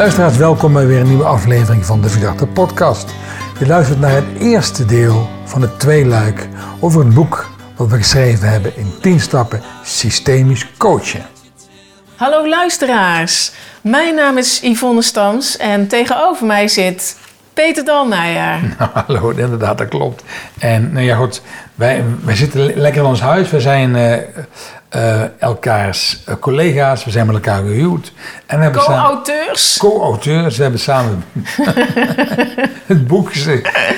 Luisteraars, welkom bij weer een nieuwe aflevering van de Verdachte Podcast. Je luistert naar het eerste deel van het tweeluik over het boek wat we geschreven hebben in 10 stappen systemisch coachen. Hallo luisteraars, mijn naam is Yvonne Stams en tegenover mij zit Peter Dalmeijer. Nou, hallo, inderdaad, dat klopt. En nou ja, goed, wij, wij zitten lekker in ons huis. We zijn uh, uh, elkaars uh, collega's, we zijn met elkaar gehuwd. Co-auteurs. Co-auteurs, we hebben samen het boek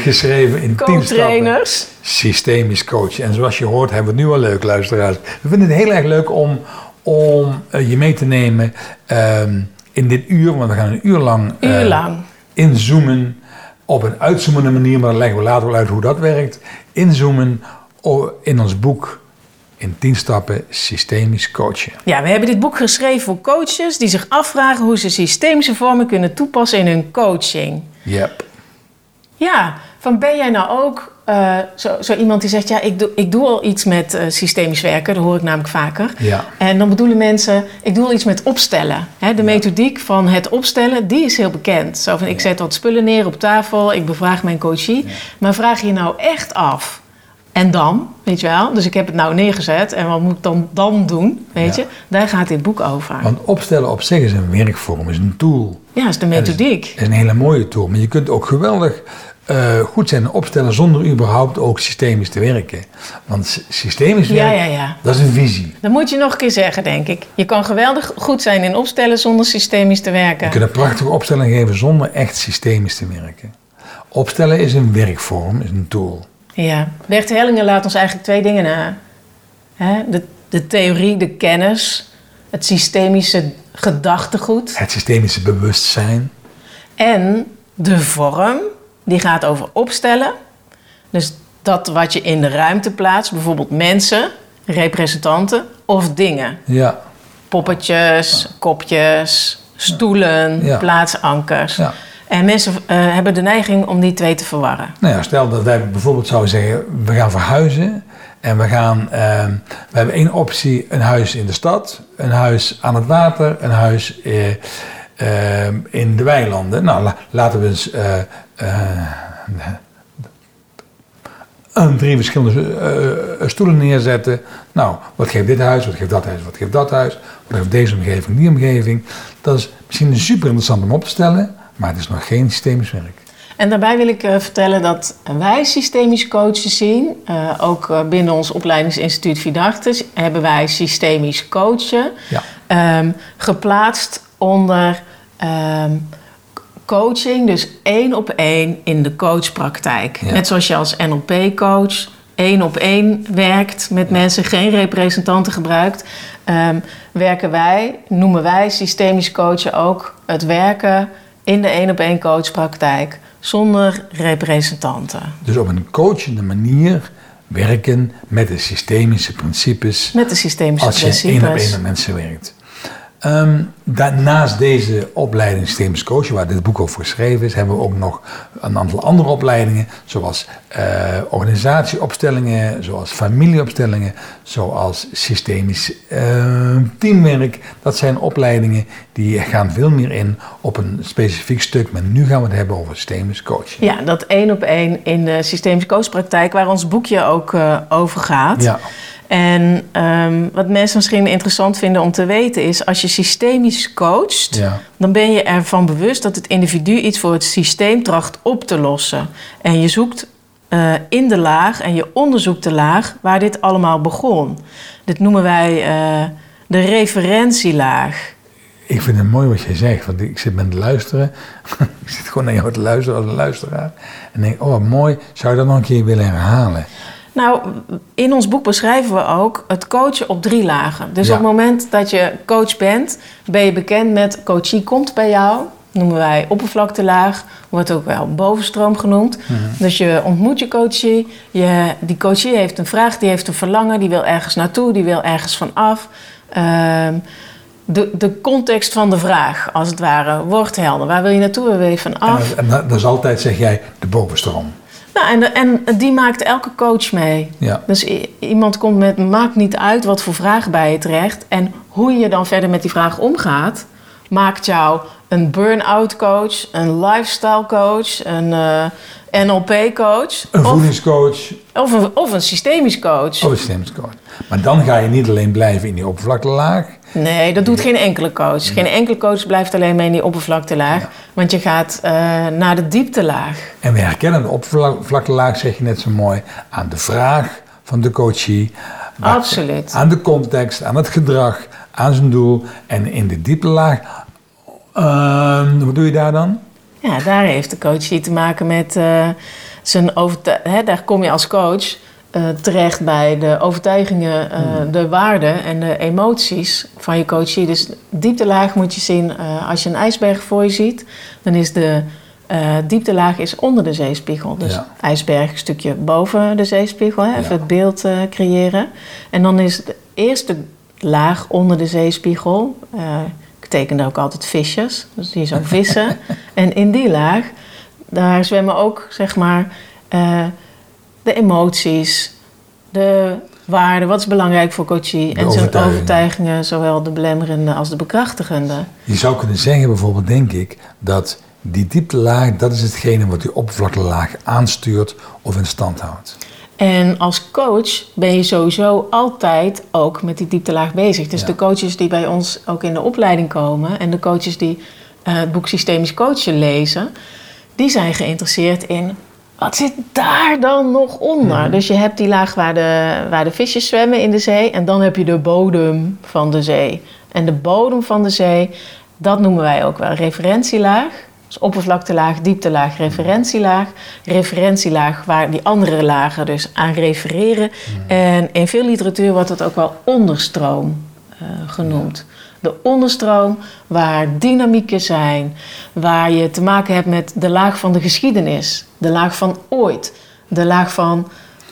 geschreven in stappen. Systemisch coachen. En zoals je hoort, hebben we het nu al leuk, luisteraars. We vinden het heel erg leuk om, om je mee te nemen ehm, in dit uur, want we gaan een uur lang, uur lang. inzoomen op een uitzoomende manier, maar dan leggen we later wel uit hoe dat werkt. Inzoomen in ons boek in 10 stappen systemisch coachen. Ja, we hebben dit boek geschreven voor coaches die zich afvragen hoe ze systemische vormen kunnen toepassen in hun coaching. Yep. Ja, van ben jij nou ook uh, zo, zo, iemand die zegt: Ja, ik doe, ik doe al iets met uh, systemisch werken, dat hoor ik namelijk vaker. Ja. En dan bedoelen mensen: Ik doe al iets met opstellen. Hè, de methodiek van het opstellen, die is heel bekend. Zo van: Ik zet wat spullen neer op tafel, ik bevraag mijn coachie. Maar vraag je nou echt af. En dan, weet je wel? Dus ik heb het nou neergezet en wat moet ik dan, dan doen? Weet je? Daar gaat dit boek over. Want opstellen op zich is een werkvorm, is een tool. Ja, is de methodiek. Het is, is, een hele mooie tool. Maar je kunt ook geweldig uh, goed zijn opstellen zonder überhaupt ook systemisch te werken. Want systemisch werken, ja, ja, ja. dat is een visie. Dat moet je nog een keer zeggen, denk ik. Je kan geweldig goed zijn in opstellen zonder systemisch te werken. Je kunt een prachtige opstelling geven zonder echt systemisch te werken. Opstellen is een werkvorm, is een tool. Ja, Bert Hellingen laat ons eigenlijk twee dingen na. De, de theorie, de kennis, het systemische gedachtegoed. Het systemische bewustzijn. En de vorm, die gaat over opstellen. Dus dat wat je in de ruimte plaatst, bijvoorbeeld mensen, representanten of dingen. Ja. Poppetjes, kopjes, stoelen, plaatsankers. Ja. En mensen eh, hebben de neiging om die twee te verwarren. Nou ja, stel dat wij bijvoorbeeld zouden zeggen, we gaan verhuizen. En we gaan, eh, we hebben één optie, een huis in de stad, een huis aan het water, een huis eh, in de weilanden. Nou, la- laten we eens een drie verschillende stoelen neerzetten. Nou, wat geeft dit huis, wat geeft dat huis, wat geeft dat huis, wat geeft deze omgeving, die omgeving. Dat is misschien super interessant om op te stellen, maar het is nog geen systemisch werk. En daarbij wil ik eh, vertellen dat wij systemisch coaches zien. Eh, ook eh, binnen ons opleidingsinstituut Vidachtes hebben wij systemisch coachen Ja. ehm, geplaatst onder ehm, coaching, dus één op één in de coachpraktijk. Ja. Net zoals je als NLP-coach één op één werkt met mensen, geen representanten gebruikt, ehm, werken wij, noemen wij systemisch coachen ook het werken in de één op één coachpraktijk zonder representanten. Dus op een coachende manier werken met de systemische principes Met de systemische als je één principes. op één met mensen werkt. Ehm, daarnaast deze opleiding systemisch coachen, waar dit boek over geschreven is, hebben we ook nog een aantal andere opleidingen, zoals eh, organisatieopstellingen, zoals familieopstellingen, zoals systemisch eh, teamwerk. Dat zijn opleidingen die gaan veel meer in op een specifiek stuk, maar nu gaan we het hebben over systemisch coaching. Ja, dat één op één in de systemische coachpraktijk, waar ons boekje ook eh, over gaat. Ja. En ehm, wat mensen misschien interessant vinden om te weten is, als je systemisch coacht, Ja. dan ben je ervan bewust dat het individu iets voor het systeem tracht op te lossen. En je zoekt eh, in de laag en je onderzoekt de laag waar dit allemaal begon. Dit noemen wij eh, de referentielaag. Ik vind het mooi wat jij zegt, want ik zit met te luisteren. ik zit gewoon naar jou te luisteren als een luisteraar. En denk, oh mooi, zou je dat nog een keer willen herhalen? Nou, in ons boek beschrijven we ook het coachen op drie lagen. Dus Ja. op het moment dat je coach bent, ben je bekend met coachie komt bij jou. Noemen wij oppervlaktelaag, wordt ook wel bovenstroom genoemd. Dus je ontmoet je coachie. Je, die coachie heeft een vraag, die heeft een verlangen, die wil ergens naartoe, die wil ergens van af. Ehm, de, de context van de vraag, als het ware, wordt helder. Waar wil je naartoe, waar wil je van En, en dat is altijd, zeg jij, de bovenstroom. Nou, en, de- en die maakt elke coach mee. Ja. Dus iemand komt met, maakt niet uit wat voor vraag bij je terecht. En hoe je dan verder met die vraag omgaat, maakt jou een burn-out coach, een lifestyle coach, een eh, NLP-coach. Een of, voedingscoach of, een, of een systemisch coach. of een systemisch coach. Maar dan ga je niet alleen blijven in die oppervlaktelaag. Nee, dat doet geen enkele coach. Geen enkele coach blijft alleen maar in die oppervlaktelaag. Want je gaat eh, naar de dieptelaag. En we herkennen de oppervlaktelaag, zeg je net zo mooi, aan de vraag van de coachie. Absoluut. Aan de context, aan het gedrag, aan zijn doel. En in de diepe laag, ehm, wat doe je daar dan? Ja, daar heeft de coachie te maken met eh, zijn overtuiging. Daar kom je als coach eh, terecht bij de overtuigingen, eh, de waarden en de emoties van je coachie. Dus dieptelaag moet je zien eh, als je een ijsberg voor je ziet, dan is de dieptelaag is onder de zeespiegel. Dus Ja. ijsberg een stukje boven de zeespiegel, hè, even Ja. het beeld creëren. En dan is de eerste laag onder de zeespiegel. ik teken daar ook altijd visjes, dus die zo vissen. en in die laag, daar zwemmen ook zeg maar de emoties, de waarden, wat is belangrijk voor coachie en zijn overtuigingen. zowel de belemmerende als de bekrachtigende. Je zou kunnen zeggen bijvoorbeeld, denk ik, dat die dieptelaag, dat is hetgene wat die oppervlaktelaag aanstuurt of in stand houdt. En als coach ben je sowieso altijd ook met die dieptelaag bezig. Dus Ja. de coaches die bij ons ook in de opleiding komen en de coaches die eh, het boek Systemisch Coachen lezen, die zijn geïnteresseerd in wat zit daar dan nog onder. Dus je hebt die laag waar de, waar de visjes zwemmen in de zee en dan heb je de bodem van de zee. En de bodem van de zee, dat noemen wij ook wel referentielaag. Dus oppervlaktelaag, dieptelaag, referentielaag. Referentielaag waar die andere lagen dus aan refereren. En in veel literatuur wordt dat ook wel onderstroom eh, genoemd. De onderstroom waar dynamieken zijn, waar je te maken hebt met de laag van de geschiedenis, de laag van ooit, de laag van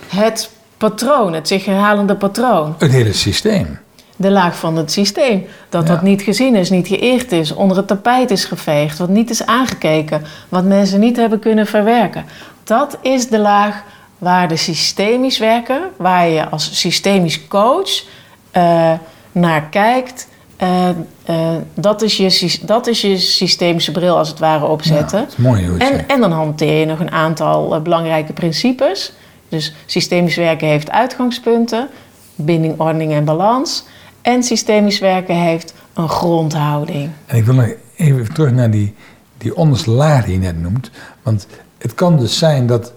het patroon, het zich herhalende patroon. Het hele systeem. De laag van het systeem. Dat Ja. wat niet gezien is, niet geëerd is, onder het tapijt is geveegd, wat niet is aangekeken, wat mensen niet hebben kunnen verwerken. Dat is de laag waar de systemisch werken, waar je als systemisch coach eh, naar kijkt. Eh, eh, dat, is je, dat is je systemische bril als het ware opzetten. Ja, dat is mooi hoe En, en dan hanteer je nog een aantal eh, belangrijke principes. Dus systemisch werken heeft uitgangspunten, binding, ordening en balans. En systemisch werken heeft een grondhouding. En ik wil nog even terug naar die, die onderste laag die je net noemt. Want het kan dus zijn dat,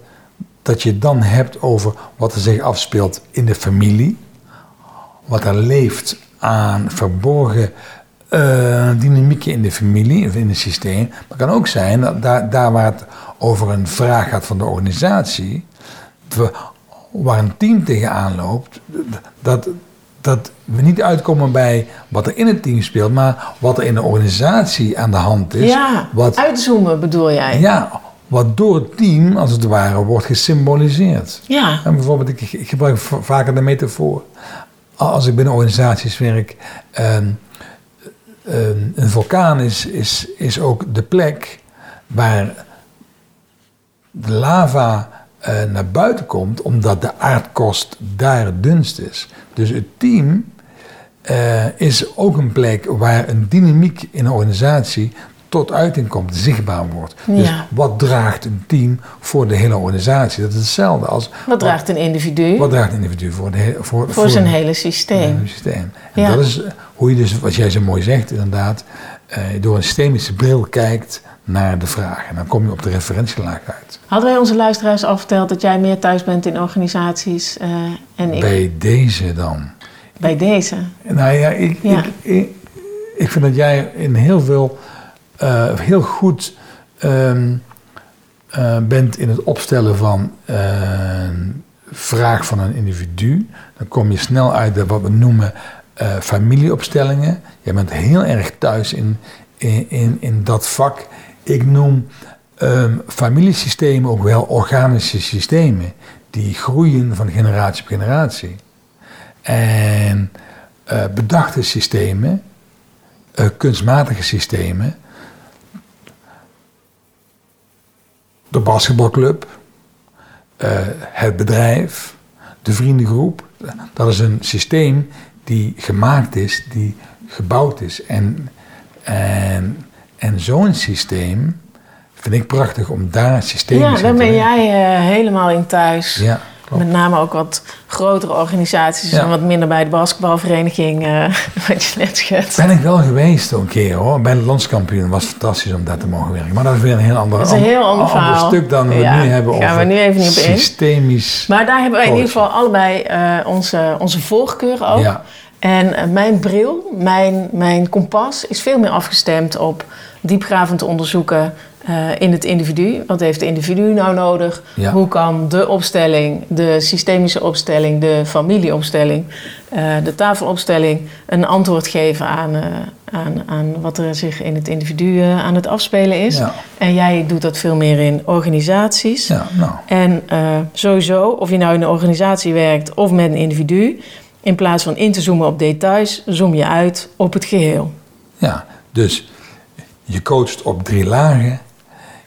dat je het dan hebt over wat er zich afspeelt in de familie. Wat er leeft aan verborgen eh, dynamieken in de familie of in het systeem. Maar het kan ook zijn dat daar, daar waar het over een vraag gaat van de organisatie, we- waar een team tegenaan loopt, dat, dat we niet uitkomen bij wat er in het team speelt, maar wat er in de organisatie aan de hand is. ja, wat, uitzoomen bedoel jij? ja, wat door het team, als het ware, wordt gesymboliseerd. Ja, En bijvoorbeeld, ik, ik gebruik vaker de metafoor. Als ik binnen organisaties werk, ehm, ehm, een vulkaan is, is, is ook de plek waar de lava eh, naar buiten komt, omdat de aardkorst daar het dunst is. Dus het team eh, is ook een plek waar een dynamiek in een organisatie tot uiting komt, zichtbaar wordt. Dus Ja. wat draagt een team voor de hele organisatie? Dat is hetzelfde als wat draagt een individu wat draagt een individu voor, de, voor, voor zijn hele systeem? hele systeem. En Ja. dat is hoe je dus, wat jij zo mooi zegt, inderdaad, eh, door een systemische bril kijkt naar de vraag. En dan kom je op de referentielaag uit. Hadden wij onze luisteraars al verteld dat jij meer thuis bent in organisaties eh, en ik Bij deze dan. bij deze? Nou ja, ik, Ja. Ik, ik, ik vind dat jij in heel veel, eh, heel goed ehm, eh, bent in het opstellen van een vraag van een individu. Dan kom je snel uit de wat we noemen eh, familieopstellingen. Jij bent heel erg thuis in, in, in, dat vak. Ik noem ehm, familiesystemen ook wel organische systemen. Die groeien van generatie op generatie. En bedachte systemen, kunstmatige systemen, de basketbalclub, eh, het bedrijf, de vriendengroep. Dat is een systeem die gemaakt is, die gebouwd is. En, en En zo'n systeem vind ik prachtig om daar systeem Ja, daar ben jij uh, helemaal in thuis. Ja, klopt. Met name ook wat grotere organisaties Ja. en wat minder bij de basketbalvereniging, eh, wat je net schetst. Ben ik wel geweest een keer hoor. Bij het landskampioen was het fantastisch om daar te mogen werken. Maar dat is weer een heel ander, Dat is een heel ander verhaal. stuk dan we Ja, nu hebben gaan over we nu even niet op in. systemisch. Maar daar hebben wij in ieder geval allebei eh, onze, onze voorkeuren ook. Ja. En eh, mijn bril, mijn, mijn kompas is veel meer afgestemd op diepgravend onderzoeken eh, in het individu. Wat heeft de individu nou nodig? Ja. Hoe kan de opstelling, de systemische opstelling, de familieopstelling, eh, de tafelopstelling een antwoord geven aan, eh, aan, aan wat er zich in het individu aan het afspelen is? Ja. En jij doet dat veel meer in organisaties. Ja, nou. En sowieso, of je nou in een organisatie werkt of met een individu, in plaats van in te zoomen op details, zoom je uit op het geheel. Ja, dus je coacht op drie lagen.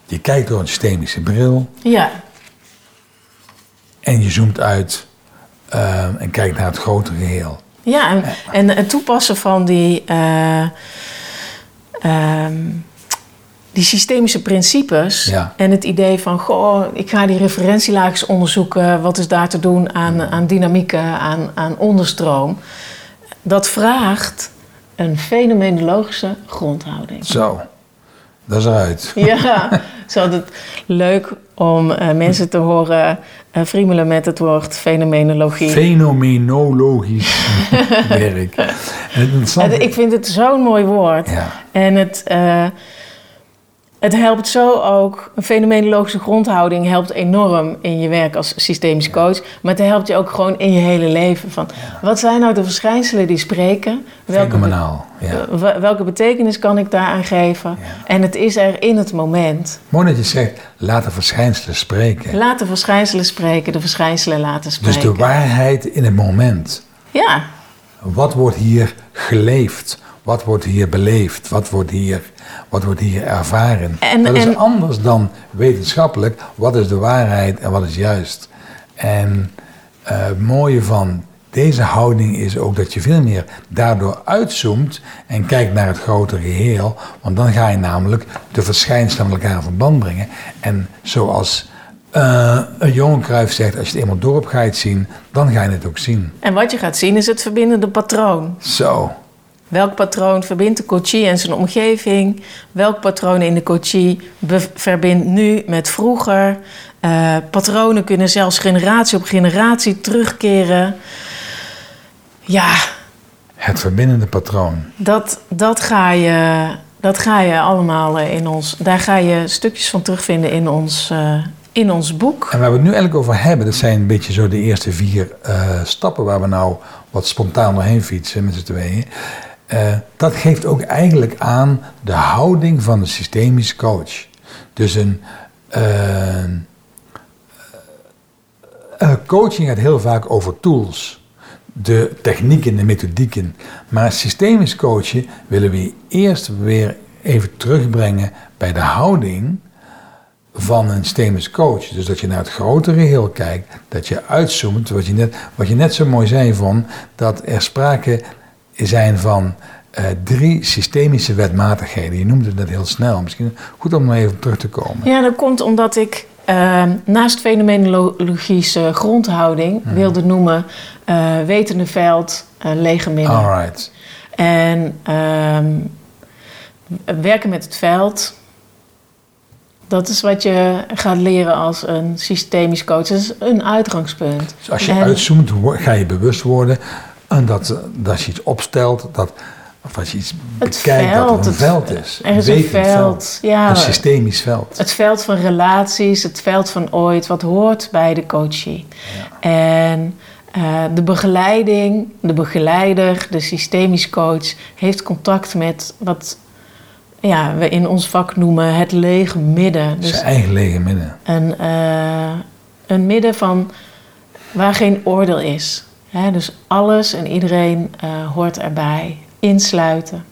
Je kijkt door een systemische bril. Ja, En je zoomt uit eh, en kijkt naar het grotere geheel. ja en, en het toepassen van die, eh, ehm, die systemische principes Ja. en het idee van, goh, ik ga die referentielaagjes onderzoeken, wat is daar te doen aan, aan dynamieken, aan, aan onderstroom, dat vraagt een fenomenologische grondhouding. Zo, dat is eruit. Ja, het is altijd leuk om eh, mensen te horen eh friemelen met het woord fenomenologie. Fenomenologisch werk. Ik vind het zo'n mooi woord. Ja. En het, eh, het helpt zo ook, een fenomenologische grondhouding helpt enorm in je werk als systemisch coach. Maar het helpt je ook gewoon in je hele leven. Van, Wat zijn nou de verschijnselen die spreken? Welke, be- eh, welke betekenis kan ik daaraan geven? En het is er in het moment. Mooi dat je zegt, laat de verschijnselen spreken. Laat de verschijnselen spreken, de verschijnselen laten spreken. Dus de waarheid in het moment. Ja, Wat wordt hier geleefd? Wat wordt hier beleefd? Wat wordt hier, wat wordt hier ervaren? En- dat is en- anders dan wetenschappelijk. Wat is de waarheid en wat is juist? En eh, het mooie van deze houding is ook dat je veel meer daardoor uitzoomt en kijkt naar het grotere geheel. Want dan ga je namelijk de verschijnselen met elkaar in verband brengen. En zoals eh, een jonge Cruijff zegt, als je het eenmaal door hebt ga je het zien, dan ga je het ook zien. en wat je gaat zien is het verbindende patroon. Zo. Welk patroon verbindt de coachie en zijn omgeving? Welk patroon in de coachie verbindt nu met vroeger? Eh, patronen kunnen zelfs generatie op generatie terugkeren. Ja, Het verbindende patroon. dat, dat, ga, je, dat ga je allemaal eh, in ons... Daar ga je stukjes van terugvinden in ons, eh, in ons boek. En waar we het nu eigenlijk over hebben, dat zijn een beetje zo de eerste vier stappen waar we nou wat spontaan doorheen fietsen met z'n tweeën. Eh, dat geeft ook eigenlijk aan de houding van de systemisch coach. Dus een eh, eh, coaching gaat heel vaak over tools. De technieken, de methodieken. Maar systemisch coachen willen we eerst weer even terugbrengen bij de houding van een systemisch coach. Dus dat je naar het grotere geheel kijkt, dat je uitzoomt, wat je net, wat je net zo mooi zei van, dat er sprake zijn van eh, drie systemische wetmatigheden. Je noemde het net heel snel, misschien goed om er even op terug te komen. Ja, dat komt omdat ik eh, naast fenomenologische grondhouding wilde noemen eh, wetende veld, eh, lege midden. Alright. En ehm, werken met het veld, dat is wat je gaat leren als een systemisch coach. Dat is een uitgangspunt. Dus als je En- uitzoomt, ga je bewust worden en dat, eh, dat je iets opstelt, dat, of als je iets Het bekijkt, dat een het- veld is. Er is een veld, ja. Een systemisch veld. Het veld van relaties, het veld van ooit, wat hoort bij de coachie. En eh, de begeleiding, de begeleider, de systemisch coach heeft contact met wat ja, we in ons vak noemen het lege midden. Dus Zijn eigen lege midden. een, eh, een midden van waar geen oordeel is. Dus alles en iedereen eh, hoort erbij. Insluiten.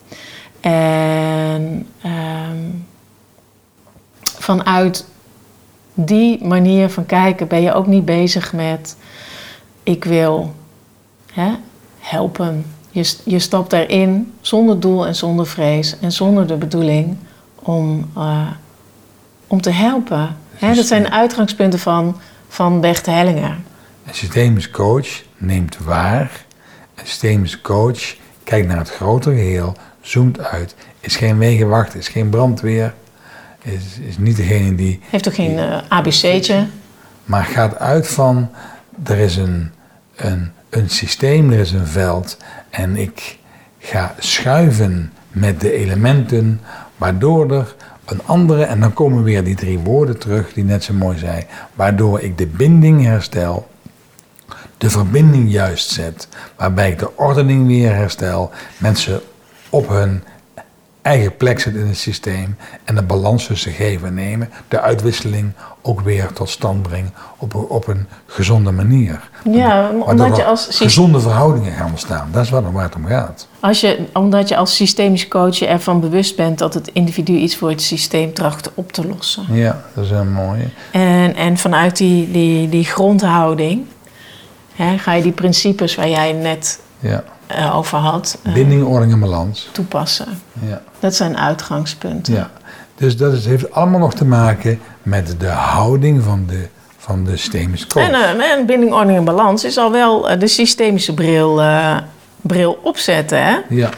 En ehm, vanuit die manier van kijken ben je ook niet bezig met ik wil hè, helpen. Je, je stapt erin zonder doel en zonder vrees en zonder de bedoeling om, eh, om te helpen. Hè, dat zijn uitgangspunten van, van Bert Hellinger. Een systemisch coach neemt waar. Een coach kijkt naar het grotere geheel, zoomt uit. Is geen wegenwacht, is geen brandweer. Is, is niet degene die. Heeft ook geen uh, ABC'tje. Maar gaat uit van. Er is een, een, een systeem, er is een veld. En ik ga schuiven met de elementen, waardoor er een andere, en dan komen weer die drie woorden terug die net zo mooi zei, waardoor ik de binding herstel, de verbinding juist zet, waarbij ik de ordening weer herstel, mensen op hun eigen plek zet in het systeem en de balans tussen geven en nemen, de uitwisseling ook weer tot stand brengen op, een, op een gezonde manier. Ja, omdat je als gezonde verhoudingen gaan ontstaan. Dat is waar het om gaat. Als je, omdat je als systemisch coach ervan bewust bent dat het individu iets voor het systeem tracht op te lossen. Ja, dat is een mooie. En, en vanuit die, die, die grondhouding ga je die principes waar jij net ja. uh, over had. Uh, Binding, ordening en balans. Toepassen. Ja. Dat zijn uitgangspunten. Ja. Dus dat is, heeft allemaal nog te maken met de houding van de, van de systemische coach. En, uh, en binding, ordening en balans is al wel de systemische bril, bril opzetten. Hè? Ja.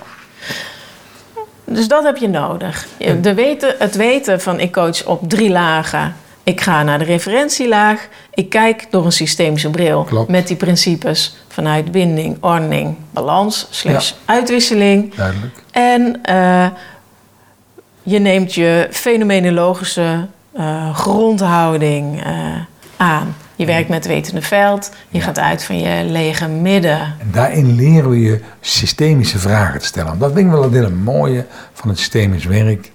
Dus dat heb je nodig. De weten, het weten van ik coach op drie lagen. Ik ga naar de referentielaag. Ik kijk door een systemische bril. Klopt. Met die principes vanuit binding, ordening, balans, slash uitwisseling. Duidelijk. En uh, je neemt je fenomenologische uh, grondhouding uh, aan. Je werkt met wetende veld, je gaat uit van je lege midden. En daarin leren we je systemische vragen te stellen. Dat vind ik wel een hele mooie van het systemisch werk.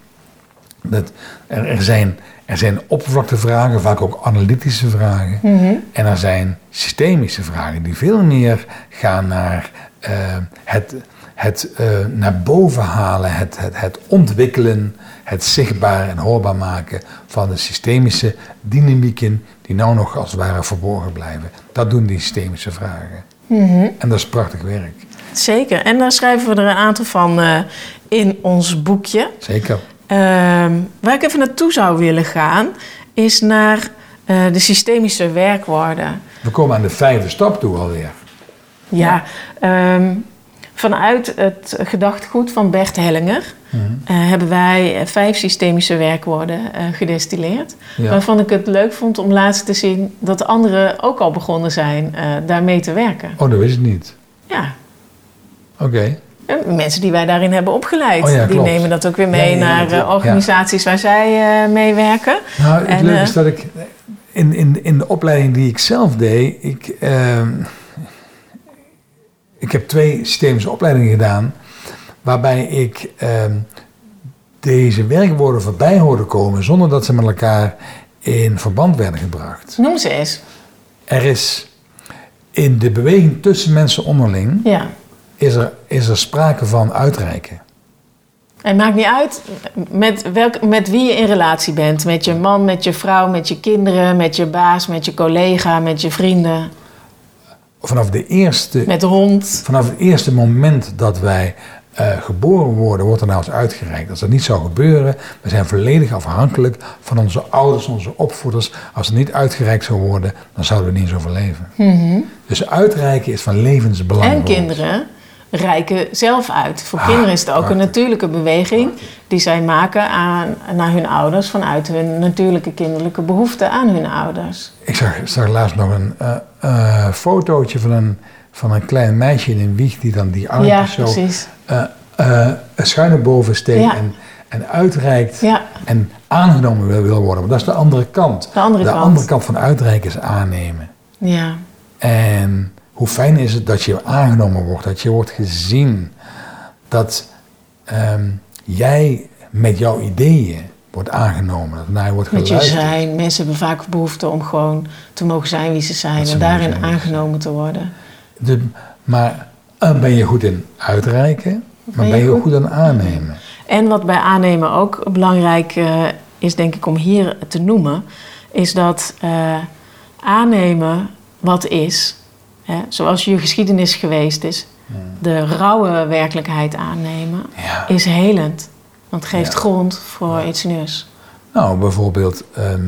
Dat er, er zijn er zijn oppervlaktevragen, vaak ook analytische vragen. Mm-hmm. En er zijn systemische vragen die veel meer gaan naar uh, het, het uh, naar boven halen, het, het, het ontwikkelen, het zichtbaar en hoorbaar maken van de systemische dynamieken die nou nog als het ware verborgen blijven. Dat doen die systemische vragen. Mm-hmm. En dat is prachtig werk. Zeker. En daar schrijven we er een aantal van uh, in ons boekje. Zeker. Uh, waar ik even naartoe zou willen gaan, is naar uh, de systemische werkwoorden. We komen aan de vijfde stap toe alweer. Ja, um, vanuit het gedachtegoed van Bert Hellinger mm-hmm. uh, hebben wij vijf systemische werkwoorden uh, gedestilleerd. Ja. Waarvan ik het leuk vond om laatst te zien dat de anderen ook al begonnen zijn daarmee te werken. Oh, dat wist ik niet. Ja. Oké. Okay. Mensen die wij daarin hebben opgeleid, oh ja, die nemen dat ook weer mee ja, naar uh, organisaties waar zij uh, mee werken. Nou, het en, leuke is dat ik in, in, in de opleiding die ik zelf deed, ik, uh, ik heb twee systemische opleidingen gedaan, waarbij ik ehm, deze werkwoorden voorbij hoorde komen zonder dat ze met elkaar in verband werden gebracht. Noem ze eens. Er is in de beweging tussen mensen onderling. Ja is er, is er sprake van uitreiken. Het maakt niet uit met, welk, met wie je in relatie bent. Met je man, met je vrouw, met je kinderen, met je baas, met je collega, met je vrienden. Vanaf de eerste... Met de hond. Vanaf het eerste moment dat wij uh, geboren worden, wordt er nou eens uitgereikt. Als dat niet zou gebeuren, we zijn volledig afhankelijk van onze ouders, onze opvoeders. Als het niet uitgereikt zou worden, dan zouden we niet eens overleven. Mm-hmm. Dus uitreiken is van levensbelang. En kinderen reiken zelf uit. Voor ah, kinderen is het ook prachtig. een natuurlijke beweging die zij maken aan, naar hun ouders vanuit hun natuurlijke kinderlijke behoeften aan hun ouders. Ik zag, zag laatst nog een uh, uh, fotootje van een, van een klein meisje in een wieg die dan die armpjes ja, zo uh, schuin naar boven steekt ja. en, en uitreikt ja. en aangenomen wil, wil worden. Maar dat is de andere kant. De andere de kant. andere kant van uitreiken is aannemen. Ja. En hoe fijn is het dat je aangenomen wordt, dat je wordt gezien, dat um, jij met jouw ideeën wordt aangenomen, dat naar je wordt Met geluisterd. je zijn. Mensen hebben vaak behoefte om gewoon te mogen zijn wie ze zijn ze en daarin zijn aangenomen te worden. De, maar uh, ben je goed in uitreiken, maar Ben je ben je ook goed- goed aan aannemen. En wat bij aannemen ook belangrijk eh, is, denk ik, om hier te noemen, is dat eh, aannemen wat is, hè, zoals je geschiedenis geweest is, de rauwe werkelijkheid aannemen, Ja. is helend. Want het geeft Ja. grond voor iets nieuws. Nou, bijvoorbeeld, ehm,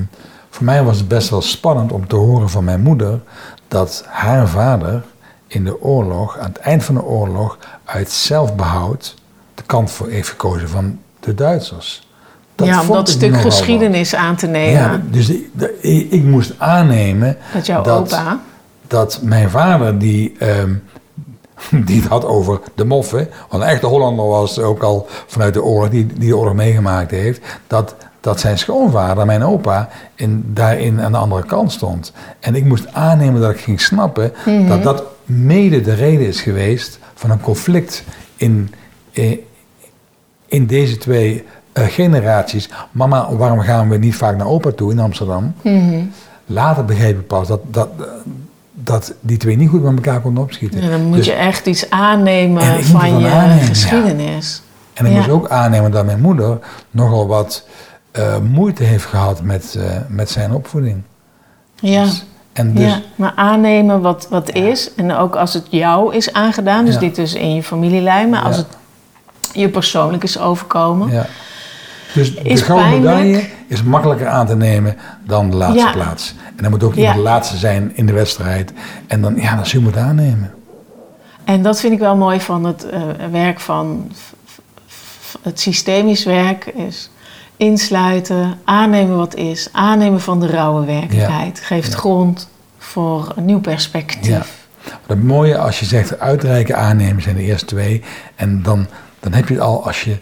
voor mij was het best wel spannend om te horen van mijn moeder dat haar vader in de oorlog, aan het eind van de oorlog, uit zelfbehoud de kant voor heeft gekozen van de Duitsers. ja, om dat stuk geschiedenis aan te nemen. Ja, dus ik, de- ik, ik moest aannemen dat jouw dat- opa. Dat mijn vader, die, ehm, die het had over de moffen, want een echte Hollander was ook al vanuit de oorlog, die, die de oorlog meegemaakt heeft, dat, dat zijn schoonvader, mijn opa, in, daarin aan de andere kant stond. En ik moest aannemen dat ik ging snappen Mhm. dat dat mede de reden is geweest van een conflict in, in, in deze twee eh, generaties. Mama, waarom gaan we niet vaak naar opa toe in Amsterdam? Mhm. Later begreep ik pas dat, dat, dat die twee niet goed met elkaar konden opschieten. En dan moet Dus- je echt iets aannemen van je aannemen, ja. geschiedenis. En ik Ja. moest ook aannemen dat mijn moeder nogal wat eh, moeite heeft gehad met, eh, met zijn opvoeding. Ja. Dus- en dus, ja, maar aannemen wat, wat is. En ook als het jou is aangedaan, dus Ja. dit dus in je familielijn, maar als Ja. het je persoonlijk is overkomen. ja. dus de Is gouden medaille is makkelijker aan te nemen dan de laatste Ja. plaats. En dan moet ook Ja. iemand de laatste zijn in de wedstrijd. En dan, ja, dan zul je moeten aannemen. En dat vind ik wel mooi van het eh, werk van het systemisch werk is insluiten, aannemen wat is, aannemen van de rauwe werkelijkheid. Geeft grond voor een nieuw perspectief. Ja. Het mooie als je zegt uitreiken, aannemen zijn de eerste twee. En dan, dan heb je het al, als je,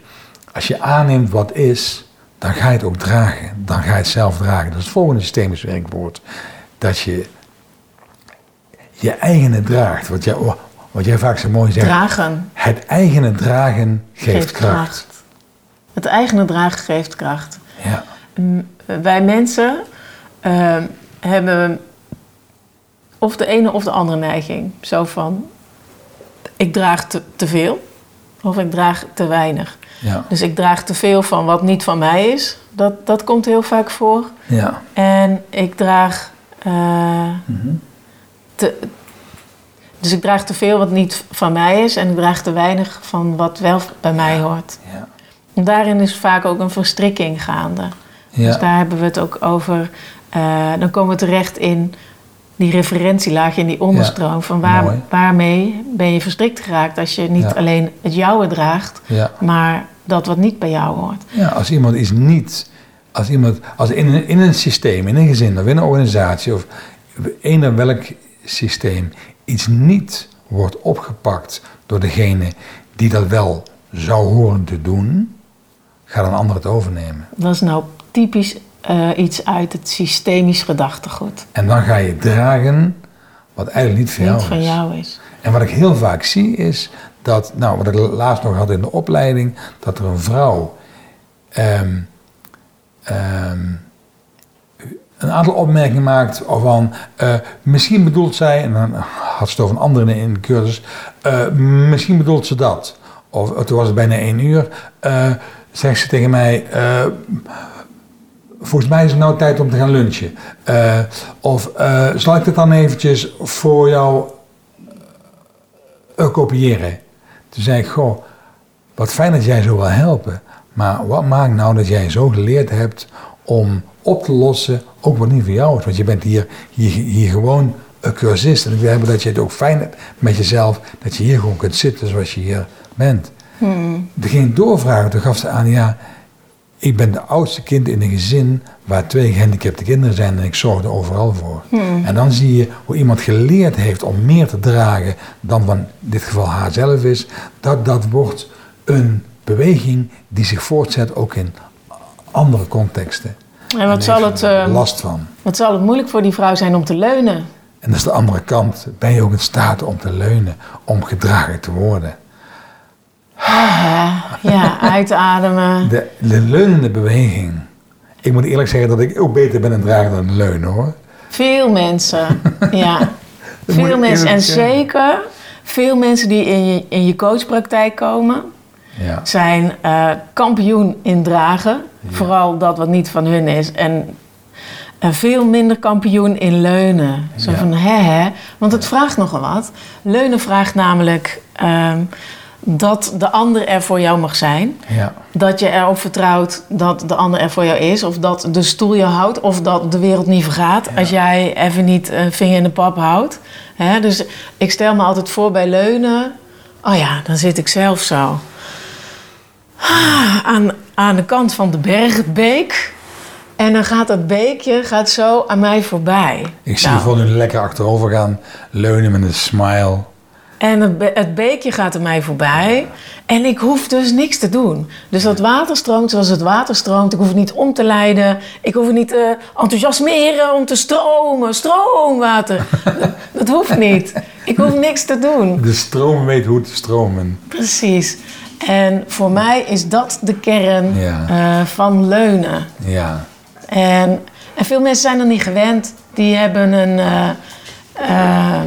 als je aanneemt wat is, dan ga je het ook dragen. Dan ga je het zelf dragen. Dat is het volgende systemisch werkwoord. Dat je je eigene draagt. Wat jij, wat jij vaak zo mooi zegt. Dragen Het eigene dragen geeft, kracht. Het eigene dragen geeft kracht. Ja. Mm, Wij mensen eh, hebben of de ene of de andere neiging. Zo van, ik draag te, te veel of ik draag te weinig. Ja. Dus ik draag te veel van wat niet van mij is. Dat, dat komt heel vaak voor. Ja. En ik draag eh, Mhm. te, dus ik draag te veel wat niet van mij is en ik draag te weinig van wat wel bij mij hoort. Ja. En daarin is vaak ook een verstrikking gaande. Dus daar hebben we het ook over. Eh, dan komen we terecht in die referentielaag, in die onderstroom. van waar, mooi. waarmee ben je verstrikt geraakt als je niet Ja. alleen het jouwe draagt, Ja. maar dat wat niet bij jou hoort. Ja, als iemand is niet, als iemand, als in een, in een systeem, in een gezin of in een organisatie of eender welk systeem iets niet wordt opgepakt door degene die dat wel zou horen te doen, gaat een ander het overnemen. Dat is nou typisch eh, iets uit het systemisch gedachtegoed. En dan ga je dragen wat eigenlijk niet van Niet jou van is. jou is. En wat ik heel vaak zie is dat, nou wat ik laatst nog had in de opleiding, dat er een vrouw ehm, ehm, een aantal opmerkingen maakt van, eh, misschien bedoelt zij, en dan had ze het over een andere in de cursus, eh, misschien bedoelt ze dat. Of toen was het bijna één uur, zegt ze tegen mij, volgens mij is het nou tijd om te gaan lunchen. Eh, of eh, zal ik het dan eventjes voor jou eh, kopiëren? Toen zei ik, goh, wat fijn dat jij zo wil helpen. Maar wat maakt nou dat jij zo geleerd hebt om op te lossen, ook wat niet voor jou is? Want je bent hier, hier, hier gewoon een cursist. En ik wil hebben dat je het ook fijn hebt met jezelf, dat je hier gewoon kunt zitten zoals je hier bent. Hmm. Doorvragen, toen gaf ze aan, ja, ik ben de oudste kind in een gezin waar twee gehandicapte kinderen zijn en ik zorg er overal voor. Hmm. En dan zie je hoe iemand geleerd heeft om meer te dragen dan van in dit geval haar zelf is. Dat, dat wordt een beweging die zich voortzet ook in andere contexten. En wat zal, het, er eh, last van. wat zal het moeilijk voor die vrouw zijn om te leunen? En dat is de andere kant. Ben je ook in staat om te leunen, om gedragen te worden? Ja, uitademen. De, de leunende beweging. Ik moet eerlijk zeggen dat ik ook beter ben in dragen dan leunen hoor. Veel mensen, ja. Veel mensen. En zeker veel mensen die in je, in je coachpraktijk komen, Ja. zijn eh, kampioen in dragen. Vooral dat wat niet van hun is. En, en veel minder kampioen in leunen. Zo Ja. van hè hè. Want het vraagt nogal wat. Leunen vraagt namelijk ehm, dat de ander er voor jou mag zijn. Ja. Dat je erop vertrouwt dat de ander er voor jou is. Of dat de stoel je houdt. Of dat de wereld niet vergaat. Als jij even niet een vinger in de pap houdt. Hè, dus ik stel me altijd voor bij leunen. Oh ja, dan zit ik zelf zo. Ah, Aan, aan de kant van de bergbeek. En dan gaat dat beekje gaat zo aan mij voorbij. Ik zie Nou, je gewoon nu lekker achterover gaan, leunen met een smile. En het, be- het beekje gaat er mij voorbij. En ik hoef dus niks te doen. Dus dat water stroomt zoals het water stroomt. Ik hoef het niet om te leiden. Ik hoef het niet te enthousiasmeren om te stromen. Stroomwater. dat, dat hoeft niet. Ik hoef niks te doen. De stroom weet hoe te stromen. Precies. En voor mij is dat de kern Ja. eh, van leunen. Ja. En, en veel mensen zijn er niet gewend. Die hebben een, eh, eh,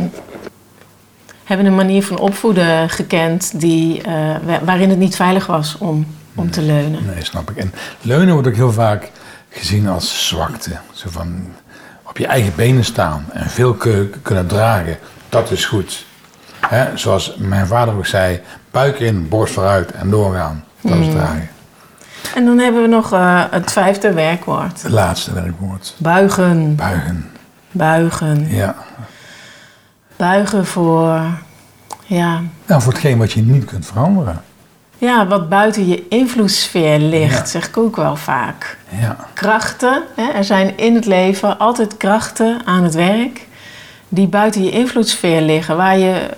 hebben een manier van opvoeden gekend die, eh, wa- waarin het niet veilig was om, om te leunen. Nee, snap ik. En leunen wordt ook heel vaak gezien als zwakte. Zo van op je eigen benen staan en veel ku- kunnen dragen, dat is goed. Hè, zoals mijn vader ook zei, buik in, borst vooruit en doorgaan. Dat is dragen. En dan hebben we nog eh, het vijfde werkwoord. Het laatste werkwoord. Buigen. Buigen. Buigen. Ja. Buigen voor, ja, Nou, voor hetgeen wat je niet kunt veranderen. ja, wat buiten je invloedssfeer ligt, Ja. zeg ik ook wel vaak. Ja. krachten. Hè, er zijn in het leven altijd krachten aan het werk die buiten je invloedssfeer liggen, waar je,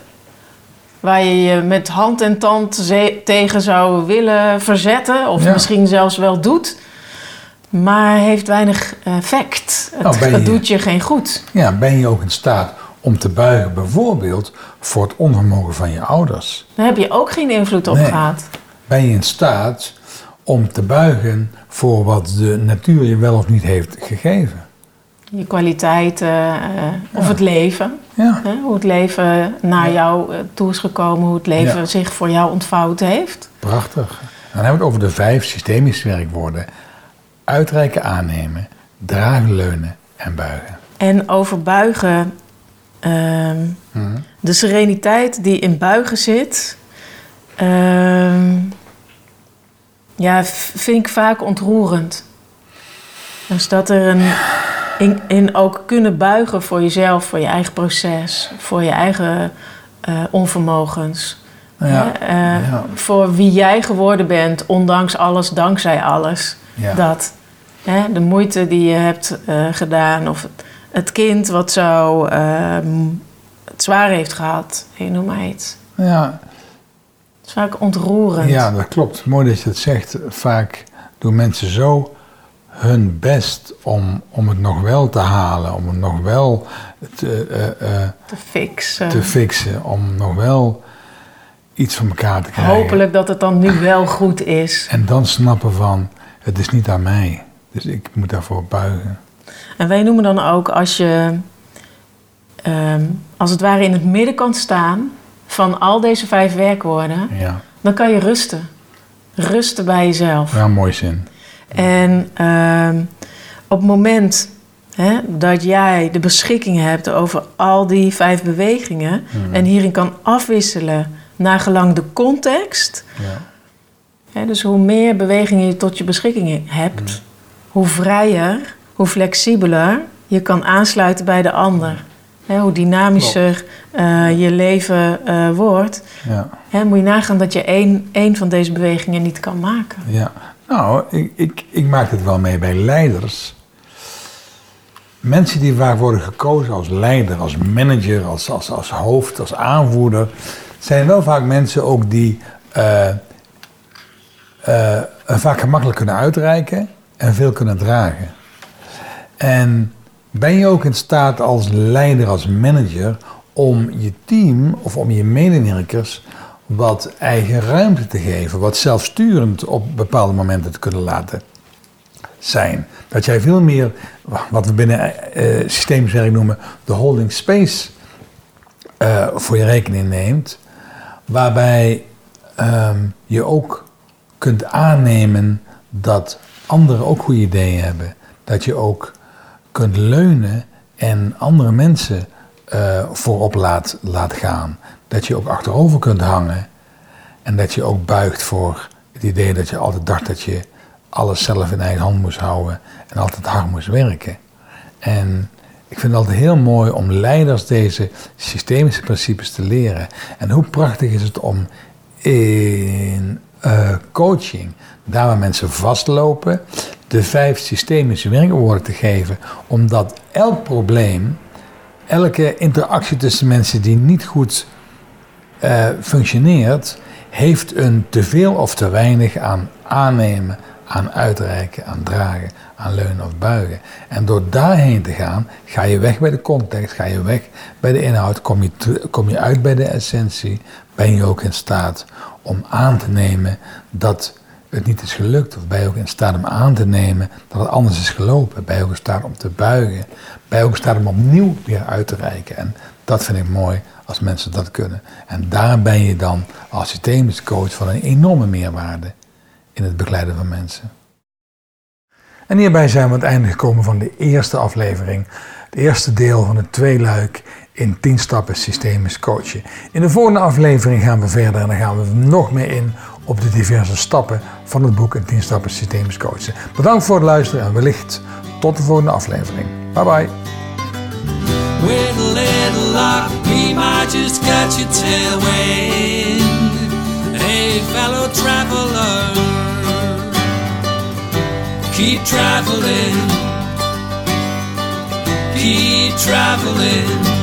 waar je je met hand en tand tegen zou willen verzetten, of Ja. misschien zelfs wel doet, maar heeft weinig effect. Het, Nou, het doet je geen goed. ja, ben je ook in staat om te buigen bijvoorbeeld voor het onvermogen van je ouders? Daar heb je ook geen invloed op Nee. gehad. Ben je in staat om te buigen voor wat de natuur je wel of niet heeft gegeven? Je kwaliteiten eh, of Ja. het leven. Ja. Hè, hoe het leven naar jou eh, toe is gekomen, hoe het leven zich voor jou ontvouwd heeft. Prachtig. Dan hebben we het over de vijf systemische werkwoorden. Uitreiken, aannemen, dragen, leunen en buigen. En over buigen, ehm, Mhm. de sereniteit die in buigen zit, ehm, ja, vind ik vaak ontroerend. Dus dat er een, in, in ook kunnen buigen voor jezelf, voor je eigen proces, voor je eigen eh, onvermogens. Ja, Hè, eh, ja. Voor wie jij geworden bent, ondanks alles, dankzij alles. Ja. Dat. Hè, de moeite die je hebt eh, gedaan, of het, kind wat zo ehm, het zwaar heeft gehad, je noem maar iets. Ja, Het is vaak ontroerend. ja, dat klopt. Mooi dat je het zegt. Vaak doen mensen zo hun best om, om het nog wel te halen, om het nog wel te, eh, eh, Te fixen. te fixen, om nog wel iets van elkaar te krijgen. Hopelijk dat het dan nu wel goed is. En dan snappen van, het is niet aan mij. Dus ik moet daarvoor buigen. En wij noemen dan ook als je ehm, als het ware in het midden kan staan van al deze vijf werkwoorden, Ja, dan kan je rusten. Rusten bij jezelf. ja mooi zin. En ehm, op het moment hè, dat jij de beschikking hebt over al die vijf bewegingen en hierin kan afwisselen naar gelang de context, Ja. hè, dus hoe meer bewegingen je tot je beschikking hebt, hoe vrijer, hoe flexibeler je kan aansluiten bij de ander. Hoe dynamischer eh, je leven eh, wordt, Ja, moet je nagaan dat je één, één van deze bewegingen niet kan maken. ja. Nou, ik, ik, ik maak het wel mee bij leiders. Mensen die vaak worden gekozen als leider, als manager, als, als, als hoofd, als aanvoerder, zijn wel vaak mensen ook die eh, vaak gemakkelijk kunnen uitreiken en veel kunnen dragen. En ben je ook in staat als leider, als manager, om je team of om je medewerkers wat eigen ruimte te geven, wat zelfsturend op bepaalde momenten te kunnen laten zijn. Dat jij veel meer, wat we binnen systeemswerk noemen, de holding space eh, voor je rekening neemt, waarbij ehm, je ook kunt aannemen dat anderen ook goede ideeën hebben. Dat je ook kunt leunen en andere mensen eh, voorop laat, gaan. Dat je ook achterover kunt hangen En dat je ook buigt voor het idee dat je altijd dacht dat je alles zelf in eigen hand moest houden en altijd hard moest werken. En ik vind het altijd heel mooi om leiders deze systemische principes te leren. En hoe prachtig is het om in uh, coaching, daar waar mensen vastlopen, de vijf systemische werkwoorden te geven, omdat elk probleem, elke interactie tussen mensen die niet goed uh, functioneert, heeft een te veel of te weinig aan aannemen, aan uitreiken, aan dragen, aan leunen of buigen. En door daarheen te gaan, ga je weg bij de context, ga je weg bij de inhoud, kom je, kom je uit bij de essentie, ben je ook in staat om aan te nemen dat het niet is gelukt, of ben je ook in staat om aan te nemen dat het anders is gelopen, ben je ook in staat om te buigen, ben je ook in staat om opnieuw weer uit te reiken. En dat vind ik mooi als mensen dat kunnen. En daar ben je dan als systemisch coach van een enorme meerwaarde in het begeleiden van mensen. En hierbij zijn we aan het einde gekomen van de eerste aflevering. Het eerste deel van het tweeluik in 10 stappen systemisch coachen. In de volgende aflevering gaan we verder en dan gaan we nog meer in op de diverse stappen van het boek in 10 stappen systemisch coachen. Bedankt voor het luisteren en wellicht tot de volgende aflevering. Bye bye. With a little luck, we might just catch your tailwind. Hey, fellow traveler, keep traveling, keep traveling.